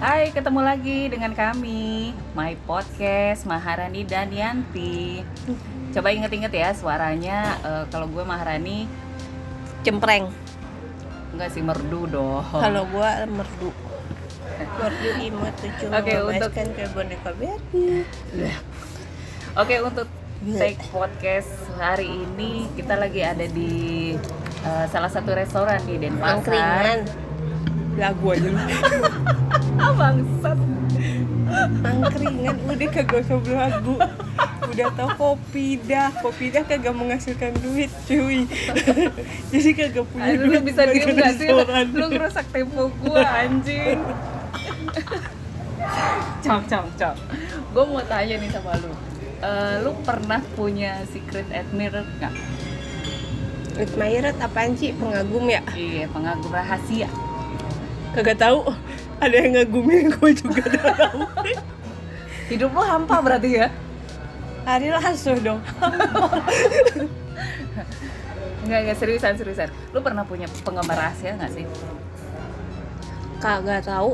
Hai, ketemu lagi dengan kami, My Podcast, Maharani dan Yanti. Coba inget-inget ya suaranya. eh, kalau gue Maharani, cempreng enggak sih merdu dong. kalau gua merdu merdu imut tuh cuma Oke, untuk- kan kayak boneka Barbie Oke, untuk take podcast hari ini kita lagi ada di eh, salah satu restoran di Denpasar. angkringan lagu aja lu Ah, bangsat. angkringan udah kagak usah belagu udah tau kopi dah kopi dah kagak menghasilkan duit cuy jadi kagak punya Aduh, lu duit bisa buat diem gak sih? Lu ngerusak tempo gua anjing. Cok, cok, cok. Gue mau tanya nih sama lu. Eh, lu pernah punya secret admirer nggak? admirer apaan sih pengagum ya Iya, pengagum rahasia. Kagak tahu ada yang ngagumin gue juga tahu Hidup lu hampa berarti ya? hari langsung dong Enggak, enggak seriusan, seriusan. Lu pernah punya penggemar rahasia nggak sih? kagak tahu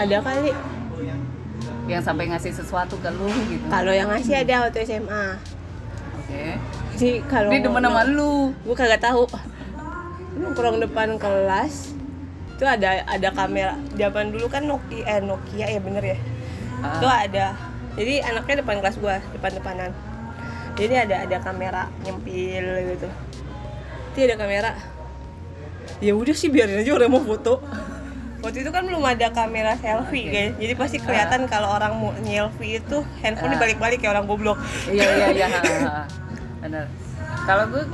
ada kali Yang sampai ngasih sesuatu ke lu gitu. kalau yang ngasih ada waktu SMA Oke. jadi kalau Dia demen sama lu. gue kagak tahu nongkrong depan kelas itu ada ada kamera. Zaman dulu kan Nokia eh Nokia ya bener ya. Ah. itu ada. Jadi anaknya depan kelas gua depan depanan. Jadi ada ada kamera nyempil gitu. Itu ada kamera. Ya udah sih biarin aja orang mau foto. Waktu itu kan belum ada kamera selfie Oke. kan jadi pasti kelihatan kalau orang mau selfie itu handphone Ah. dibalik-balik kayak orang goblok. Iya iya iya. Bener. Kalau gue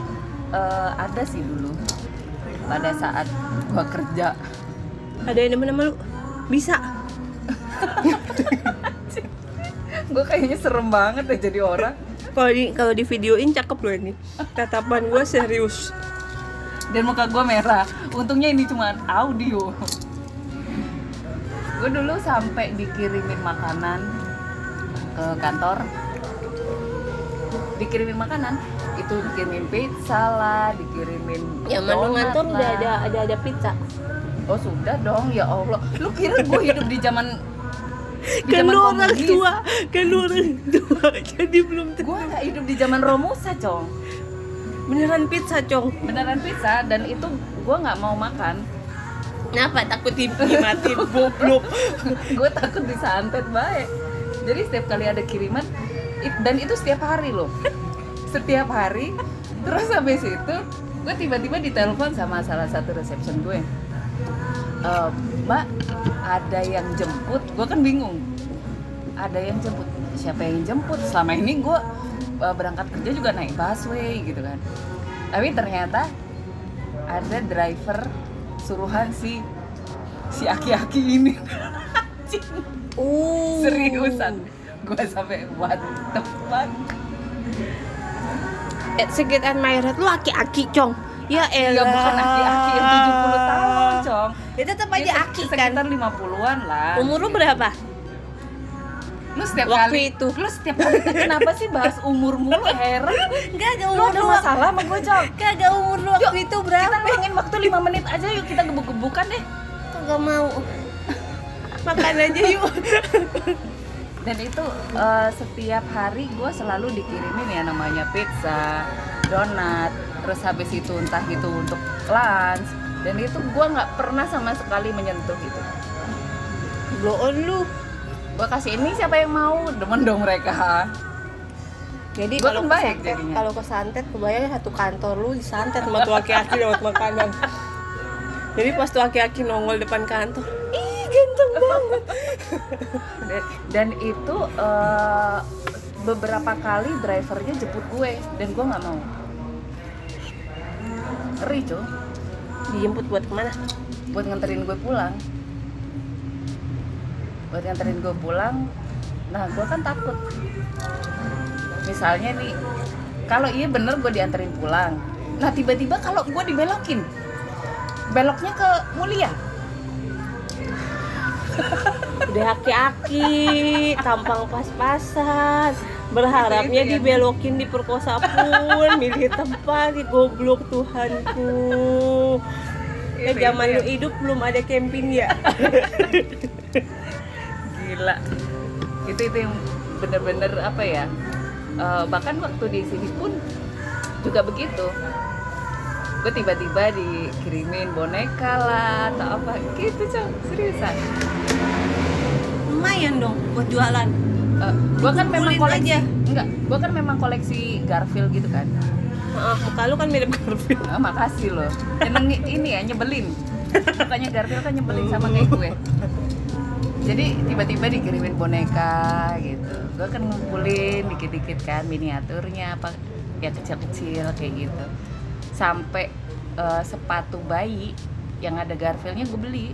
eh, ada sih dulu pada saat gua kerja. Ada yang sama lu? Bisa. Gue kayaknya serem banget ya jadi orang. Kalau di kalau di videoin cakep loh ini. Tatapan gue serius. Dan muka gue merah. Untungnya ini cuma audio. Gue dulu sampai dikirimin makanan ke kantor. Dikirimin makanan itu dikirimin pizza lah dikirimin ya mana donat ngantor udah ada ada ada pizza. Oh sudah dong ya allah. Lu kira gue hidup di zaman kan zaman lu orang tua kan lu orang tua jadi belum tentu. Gue nggak hidup di zaman Romusa cong. Beneran pizza cong. Beneran pizza dan itu gue nggak mau makan. Kenapa? Takut di- dimatiin goblok. Gue takut disantet baik. Jadi setiap kali ada kiriman dan itu setiap hari loh setiap hari. Terus habis itu gue tiba-tiba ditelepon sama salah satu reception gue. "Eh, mbak ada yang jemput? Gue kan bingung. Ada yang jemput? Siapa yang jemput? Selama ini gue eh, berangkat kerja juga naik busway gitu kan. Tapi ternyata ada driver suruhan si si aki-aki ini. Uh seriusan. Gue sampai what the fuck eh, secret admirer lu aki-aki cong. Ya elah ya bukan aki-aki yang 70 tahun cong. ya tetap aja Dia aki sekitar kan 50-an lah. Umur lu berapa? Lu setiap Waktu kali itu. lu setiap kali kenapa sih bahas umur mulu heran? Enggak ada lu umur ada lu masalah sama gue cong? Kagak umur lu waktu itu kita berapa pengen waktu 5 menit aja yuk kita gebuk-gebukan deh. Kagak mau? Makan aja yuk dan itu eh, setiap hari gue selalu dikirimin ya namanya pizza, donat, terus habis itu entah itu untuk lunch dan itu gue nggak pernah sama sekali menyentuh itu. blow on lu Gue kasih ini siapa yang mau demen dong mereka. Jadi Gua kalau kan kesantet, jadinya. kalau kesantet kebayang satu kantor lu disantet sama tuh aki-aki lewat makanan. Jadi pas tuh aki-aki nongol depan kantor, ih ganteng banget. Dan, itu eh, beberapa kali drivernya jemput gue dan gue nggak mau. Ngeri cuy, Dijemput buat ke mana? buat nganterin gue pulang. Buat nganterin gue pulang, nah gue kan takut. Misalnya nih, kalau iya bener gue dianterin pulang. Nah tiba-tiba kalau gue dibelokin, beloknya ke Mulia. Udah aki-aki, tampang pas-pasan. Berharapnya ya. dibelokin diperkosa pun, milih tempat, di goblok Tuhanku. Eh zaman lu hidup belum ada camping ya? Gila. Itu itu yang bener-bener apa ya? Eh, bahkan waktu di sini pun juga begitu. Gue tiba-tiba dikirimin boneka lah atau apa. Gitu cong seriusan lumayan dong buat jualan. Eh, gue kan memang koleksi aja. enggak gue kan memang koleksi Garfield gitu kan. Maaf, muka lu kan mirip Garfield. Ah, makasih loh. Seneng ini ya nyebelin. Mukanya Garfield kan nyebelin sama kayak gue. Jadi tiba-tiba dikirimin boneka gitu. Gue kan ngumpulin dikit-dikit kan miniaturnya apa Ya kecil-kecil kayak gitu. Sampai eh, sepatu bayi yang ada Garfieldnya gue beli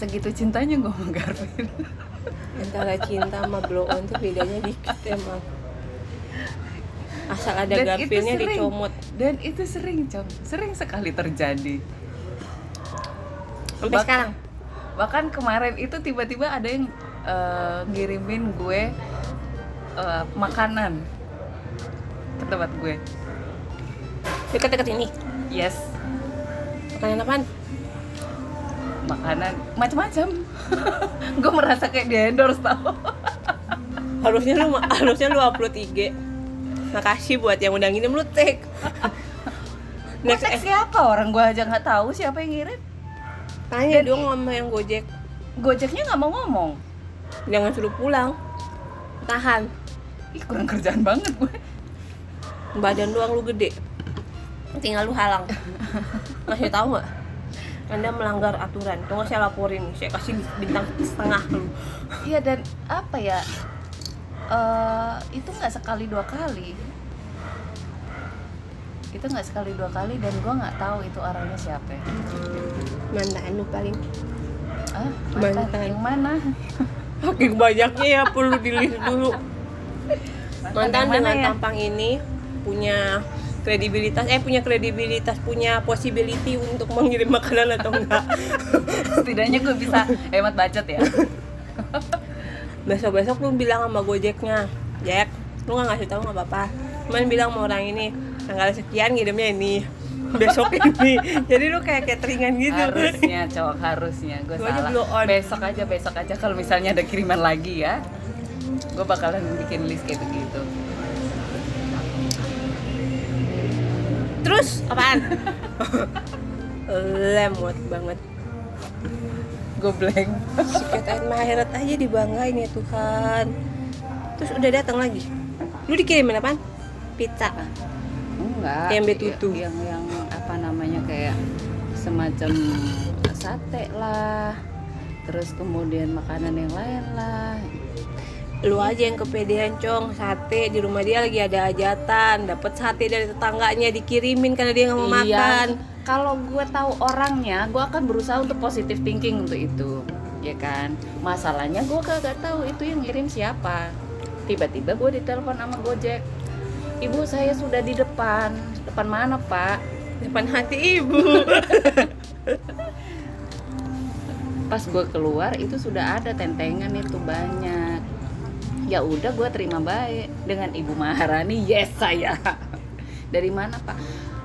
Segitu cintanya gue sama Garfield antara cinta sama blow on tuh bedanya dikit emang. Asal ada Dan sering. dicomot. Dan itu sering Cong. Sering sekali terjadi. Sampai Bak- sekarang? bahkan kemarin itu tiba-tiba ada yang eh, ngirimin gue eh, makanan ke tempat gue. Dekat-dekat ini? Yes. Makanan apaan makanan macam-macam gue merasa kayak di endorse tau. Harusnya lu harusnya lu upload IG makasih buat yang udah ngirim lu tag. Next Next eh, siapa? Orang gue aja nggak tahu siapa yang ngirim. Tanya dong sama yang gojek. Gojeknya nggak mau ngomong. Jangan suruh pulang. Tahan. Ih kurang kerjaan banget gue. Badan doang lu gede. Tinggal lu halang. Ngasih tahu nggak anda melanggar aturan. Tunggu saya laporin saya kasih bintang setengah lu iya dan apa ya? Eh, itu nggak sekali dua kali. Itu nggak sekali dua kali dan gue nggak tahu itu orangnya siapa. Mantan lu paling. Ah mantan. Mantan. yang mana? Saking banyaknya ya perlu dilihat dulu. Mantan yang mana dengan ya? tampang ini punya kredibilitas eh punya kredibilitas punya possibility untuk mengirim makanan atau enggak. Setidaknya gue bisa hemat budget ya. Besok besok lu bilang sama gojeknya Jack lu nggak ngasih tahu nggak apa-apa. Cuman bilang sama orang ini tanggal sekian ngirimnya ini besok ini. Jadi lu kayak cateringan gitu. Harusnya cowok harusnya. Gue aja salah. blow on. besok aja besok aja. Kalau misalnya ada kiriman lagi ya gue bakalan bikin list kayak begitu terus apaan? Lemot banget. Gue blank Sikatain Mahirat aja dibanggain ya Tuhan. Terus udah datang lagi. Lu dikirimin apaan? Pizza. Enggak. Yang betutu. yang yang apa namanya kayak semacam sate lah. Terus kemudian makanan yang lain lah Lu aja yang kepedean cong. Sate di rumah dia lagi ada hajatan. Dapet sate dari tetangganya dikirimin karena dia nggak mau makan. Iya, kalau gue tahu orangnya gue akan berusaha untuk positive thinking untuk itu ya kan? Masalahnya gue kagak tahu itu yang ngirim siapa. Tiba-tiba gue ditelepon sama Gojek. Ibu saya sudah di depan. Depan mana pak? Depan hati ibu. Pas gue keluar itu sudah ada tentengan itu banyak ya udah gue terima baik dengan ibu Maharani. Yes saya. Dari mana pak?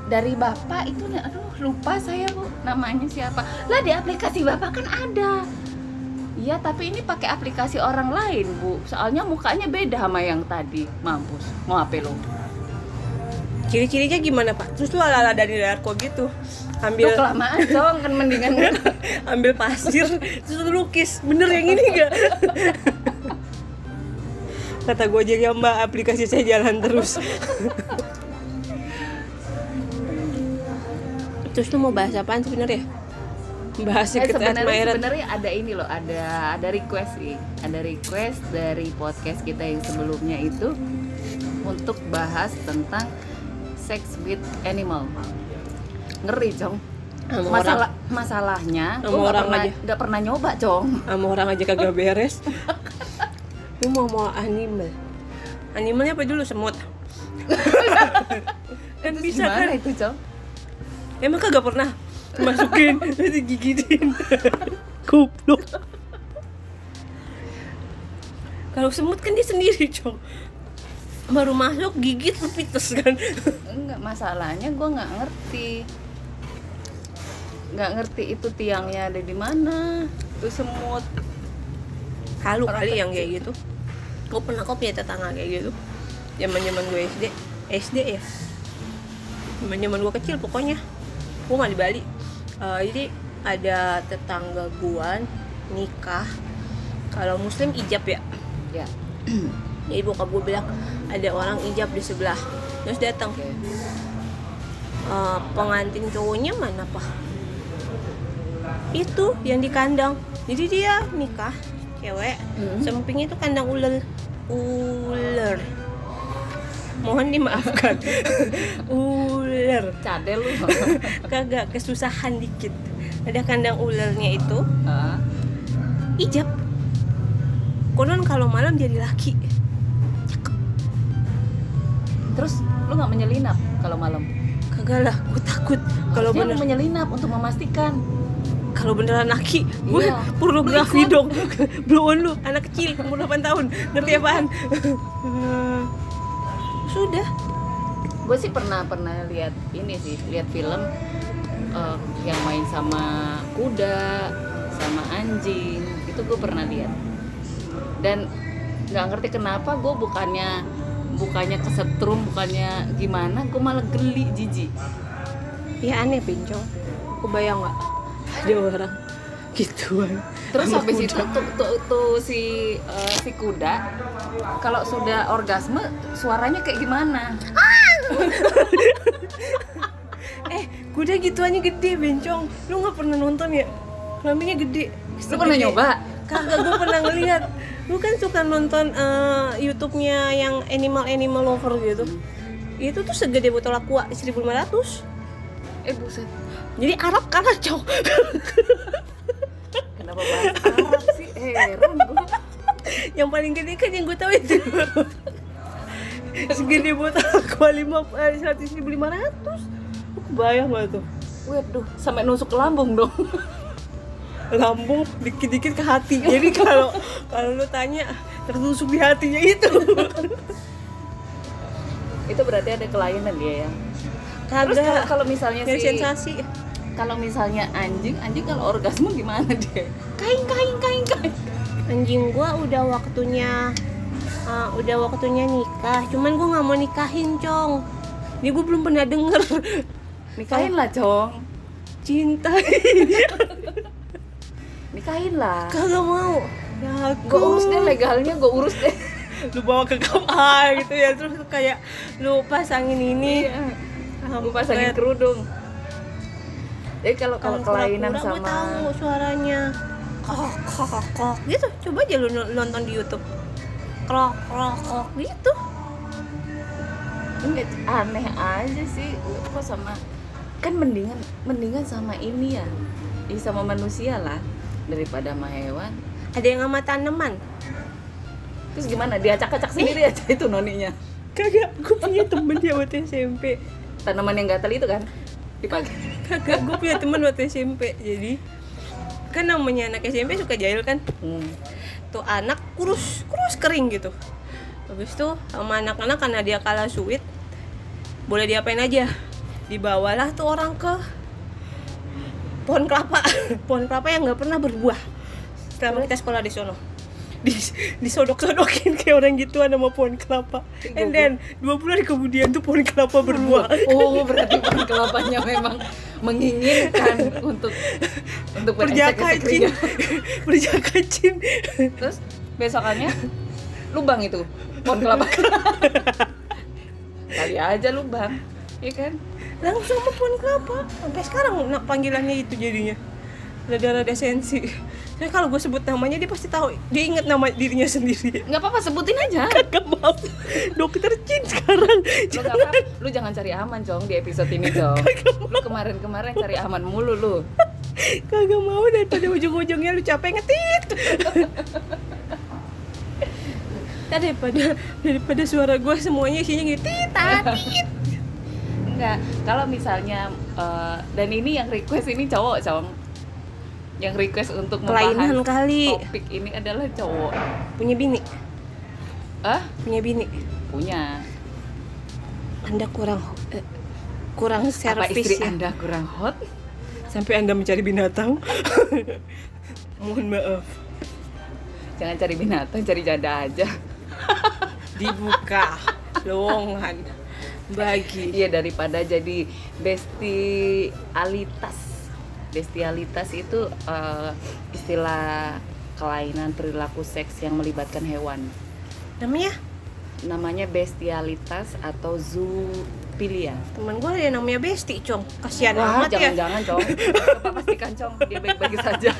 Dari bapak itu aduh lupa saya bu namanya siapa. Lah di aplikasi bapak kan ada. Iya tapi ini pakai aplikasi orang lain bu. Soalnya mukanya beda sama yang tadi. Mampus mau apa lo? Ciri-cirinya gimana pak? Terus lu ala-ala dari Darko gitu? Tuh Ambil kelamaan dong kan mendingan ambil pasir terus lu lukis. Bener yang ini gak? Kata Gojek ya mbak aplikasi saya jalan terus Terus lu mau bahas apaan sebenarnya? Bahas Eh, sebenarnya sebenarnya ada ini loh, ada ada request sih, ada request dari podcast kita yang sebelumnya itu untuk bahas tentang sex with animal. Ngeri, Cong. Sama Masalah masalahnya Sama gue nggak orang pernah aja. nggak pernah nyoba, Cong. sama orang aja kagak beres Lu mau mau animal Animalnya apa dulu semut? kan Terus bisa kan? itu, Cong? Emang kagak pernah masukin terus digigitin. Goblok. Kalau semut kan dia sendiri, Cok. Baru masuk gigit pites kan. Enggak, masalahnya gue nggak ngerti. nggak ngerti itu tiangnya ada di mana itu semut halu Orang kali yang kayak gitu. Gue pernah kok punya tetangga kayak gitu. Zaman zaman gue SD SD ya. Zaman zaman gue kecil pokoknya. Gue nggak di Bali. Eh, jadi ada tetangga gue nikah. Kalau muslim ijab ya. Ya. Jadi bokap gue bilang ada orang ijab di sebelah. Terus datang. Oke. Eh, pengantin cowoknya mana pak? Itu yang di kandang. Jadi dia nikah cewek. Hmm. sampingnya itu kandang ular. Ular. Mohon dimaafkan. Ular. Cadel lu. Kagak kesusahan dikit. Ada kandang ularnya itu. Ah, ijab. Konon kalau malam jadi laki. Terus lu nggak menyelinap kalau malam? Kagak lah gue takut. Kalau bener menyelinap untuk memastikan kalau beneran laki gue Iya. pornografi ikut. dong. Blow on lu anak kecil umur 8 tahun. Ngerti apaan? Sudah. Gue sih pernah pernah lihat ini sih lihat film eh, yang main sama kuda sama anjing. Itu gue pernah lihat. Dan nggak ngerti kenapa gue bukannya bukannya kesetrum bukannya gimana gue malah geli jijik. Ya aneh bencong kebayang nggak ada orang. Gituan terus Sama habis kuda. itu tuh, tuh, tuh si eh, si kuda kalau sudah orgasme suaranya kayak gimana? Eh kuda gituannya gede bencong. Lu nggak pernah nonton ya? Kelaminnya gede. Lu pernah Segede- nyoba? Kagak gue pernah ngeliat. Lu kan suka nonton eh, YouTube-nya yang animal animal lover gitu. Itu tuh segede botol aqua 1500 eh buset jadi Arab kalah cok. Kenapa bahas Arab sih? Heran gue yang paling gede kan yang gue tahu itu. Segede botol aqua lima eh, seratus ribu lima ratus. Kebayang gak tuh. Waduh sampai nusuk ke lambung dong. Lambung dikit-dikit ke hati. Jadi kalau kalau lu tanya tertusuk di hatinya itu. Itu berarti ada kelainan dia ya? Terus kalau kagak. kalau misalnya Nyari si sensasi kalau misalnya anjing anjing kalau orgasme gimana dia kain kain kain kain. Anjing gua udah waktunya uh, udah waktunya nikah. Cuman gua nggak mau nikahin cong. Ini gua belum pernah denger. Nikahin lah cong. Cinta. Nikahin lah kagak mau. Ya gue urus deh legalnya gue urus deh. Lu bawa ke kamar gitu ya terus kayak lu pasangin ini. Gue pasangin kerudung jadi kalau kalau kelainan Gue tahu sama suaranya. Kok kok kok kok gitu. Coba aja lu no- nonton di YouTube. Krok krok krok. Gitu. Enggak, aneh aja sih. Kok sama kan mendingan mendingan sama ini ya. Ih, sama manusia lah daripada sama hewan. Ada yang sama tanaman? Terus gimana? Diacak-acak sendiri aja itu noninya. Kagak gue punya temen dia waktu SMP. Tanaman yang gatel itu kan kagak gue punya temen waktu SMP jadi. Kan namanya anak SMP suka jahil kan? Hmm. tuh anak kurus kurus kering gitu. Habis itu sama anak-anak karena dia kalah sweet boleh diapain aja. Dibawalah tuh orang ke pohon kelapa. Pohon kelapa yang nggak pernah berbuah. Selama kita sekolah di sono di disodok-sodokin kayak orang gituan sama pohon kelapa. And then dua bulan kemudian tuh pohon kelapa berbuah oh berarti pohon kelapanya memang menginginkan untuk untuk perjaka beresek-esek cin. Ria. perjaka cin. Terus besokannya? Lubang itu pohon kelapa. Kali aja lubang iya kan? Langsung sama pohon kelapa. Sampai sekarang nah, panggilannya itu jadinya rada-rada sensi. Nah, kalau gue sebut namanya dia pasti tahu. Dia inget nama dirinya sendiri. Nggak apa-apa sebutin aja. Kagak mau. Dokter Cin sekarang. Lu nggak apa lu jangan cari aman cong di episode ini cong lu kemarin-kemarin cari aman mulu lu. Kagak mau daripada ujung-ujungnya lu capek ngetit. Daripada daripada suara gue semuanya isinya ngetit tit enggak kalau misalnya eh, dan ini yang request ini cowok cong yang request untuk kelainan kali. topik ini adalah cowok. Punya bini? Ah punya bini? Punya. Anda kurang eh, kurang apa servis istri ya. Anda kurang hot? Sampai anda mencari binatang? Mohon maaf. Jangan cari binatang, cari janda aja. dibuka lowongan bagi. Iya daripada jadi bestialitas. Bestialitas itu eh, istilah kelainan perilaku seks yang melibatkan hewan. namanya Namanya bestialitas atau zoofilia. teman gue ada namanya Besti cong kasihan Wah, amat ya jangan-jangan, Cong. Coba pastikan, Cong, dia baik-baik saja.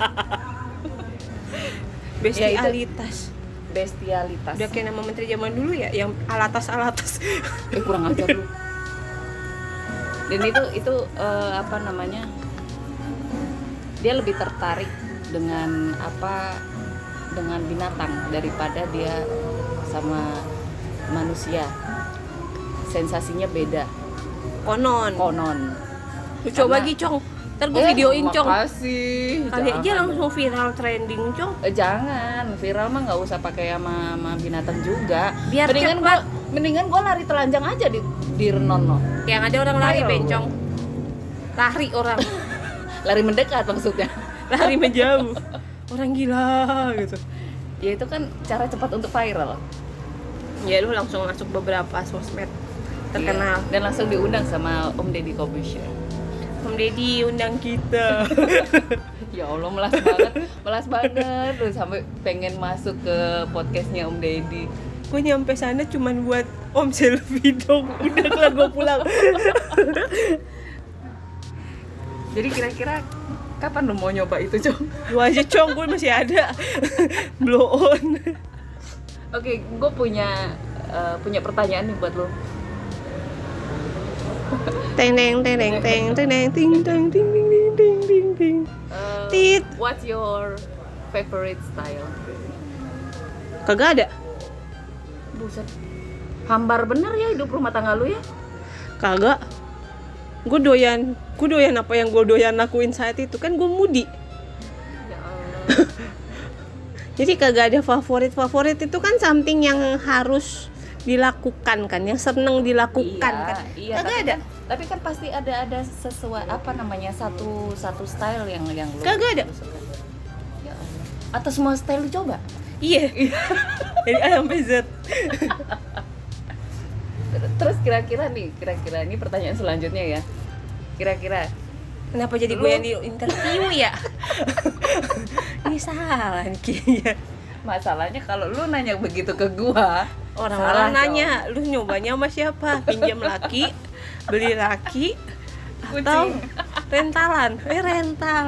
Bestialitas Bestialitas. udah kayak nama menteri zaman dulu ya yang alatas alatas Eh, kurang ajar lu. Dan itu itu eh, apa namanya? Dia lebih tertarik dengan apa dengan binatang daripada dia sama manusia. Sensasinya beda. konon. Konon. lu coba Karena- lagi cong ntar gue Eh, videoin cong Makasih. kali aja langsung viral trending cong Eh, jangan. Viral mah nggak usah pakai sama, sama binatang juga. Biar mendingan gua mendingan gua lari telanjang aja di di Renono. Yang ada orang lari bencong. Lari orang lari mendekat maksudnya. Lari menjauh. Orang gila gitu. Ya itu kan cara cepat untuk viral. Ya lu langsung masuk beberapa sosmed terkenal. Iya. dan langsung diundang sama Om Deddy Kobusher Om Deddy undang kita. Ya Allah melas banget melas banget. Lu sampai pengen masuk ke podcastnya Om Deddy. Gue nyampe sana cuman buat om selfie dong. Udah kelar gue pulang jadi kira-kira kapan lu mau nyoba itu Cong? lu aja cong gue masih ada blow on Oke, gue punya eh, punya pertanyaan nih buat lo. teng teng teng teng teng teng teng ting teng ting ting ting ting ting ting Eh, Tit. What's your favorite style? kagak ada Buset. Hambar bener ya hidup rumah tangga lu ya? kagak gue doyan gue doyan apa yang gue doyan lakuin saat itu kan gue mudi Ya jadi kagak ada favorit favorit itu kan something yang harus dilakukan kan yang seneng dilakukan kan iya. kagak tapi ada Kan, tapi kan pasti ada ada sesuai apa namanya satu satu style yang yang lu Kagak ada. suka. Ya Allah. Atau semua style lu coba? iya dari A sampai Z Terus kira-kira nih, kira-kira ini pertanyaan selanjutnya ya. Kira-kira kenapa jadi gue yang di interview ya? Ini salah nih kayaknya masalahnya kalau lu nanya begitu ke gua, orang-orang salah, nanya lu nyobanya sama siapa? Pinjam laki beli laki atau Kucing. rentalan? Eh rental.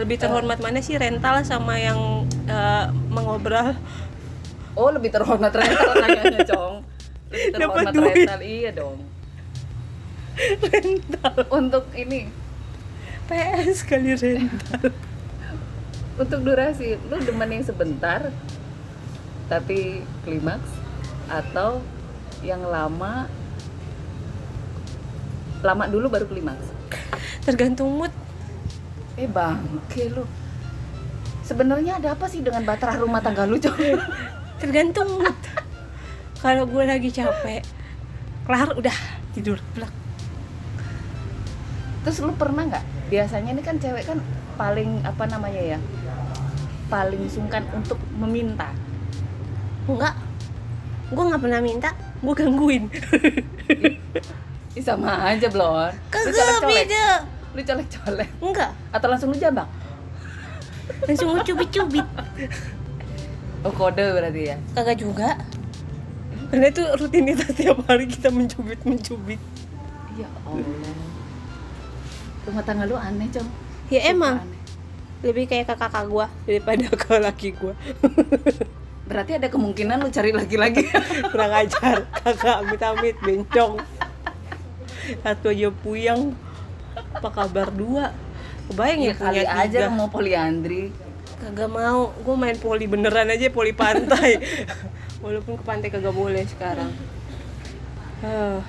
Lebih terhormat mana sih rental sama yang eh, mengobrol? Oh lebih terhormat rental nanyanya cong Dapat duit. rental iya dong. Rental. Untuk ini. PS kali rental. Untuk durasi Lu demen yang sebentar Tapi klimaks Atau yang lama Lama dulu baru klimaks? Tergantung mood. Eh bangke lu. Sebenarnya ada apa sih dengan baterah rumah tangga lu cong? tergantung mood kalau gue lagi capek kelar udah tidur plak Terus lu pernah nggak? Biasanya ini kan cewek kan paling apa namanya ya? Paling sungkan untuk meminta. enggak gue nggak pernah minta gue gangguin Ih, sama aja blon. Lu kagak beda Lu colek-colek. enggak Atau langsung lu jambak? langsung gue cubit-cubit Oh kode berarti ya? kagak juga karena itu rutinitas tiap hari kita mencubit mencubit Ya Allah. Rumah tangga lu aneh cong. ya Sumpah emang aneh. lebih kayak kakak kakak gue daripada ke laki gue Berarti ada kemungkinan lu cari lagi-lagi. kurang ajar kakak amit amit bencong satu aja puyang apa kabar dua kebayang ya ya kali punya aja tiga mau poliandri. kagak mau gue main poli beneran aja poli pantai walaupun ke pantai kagak boleh sekarang. Ah,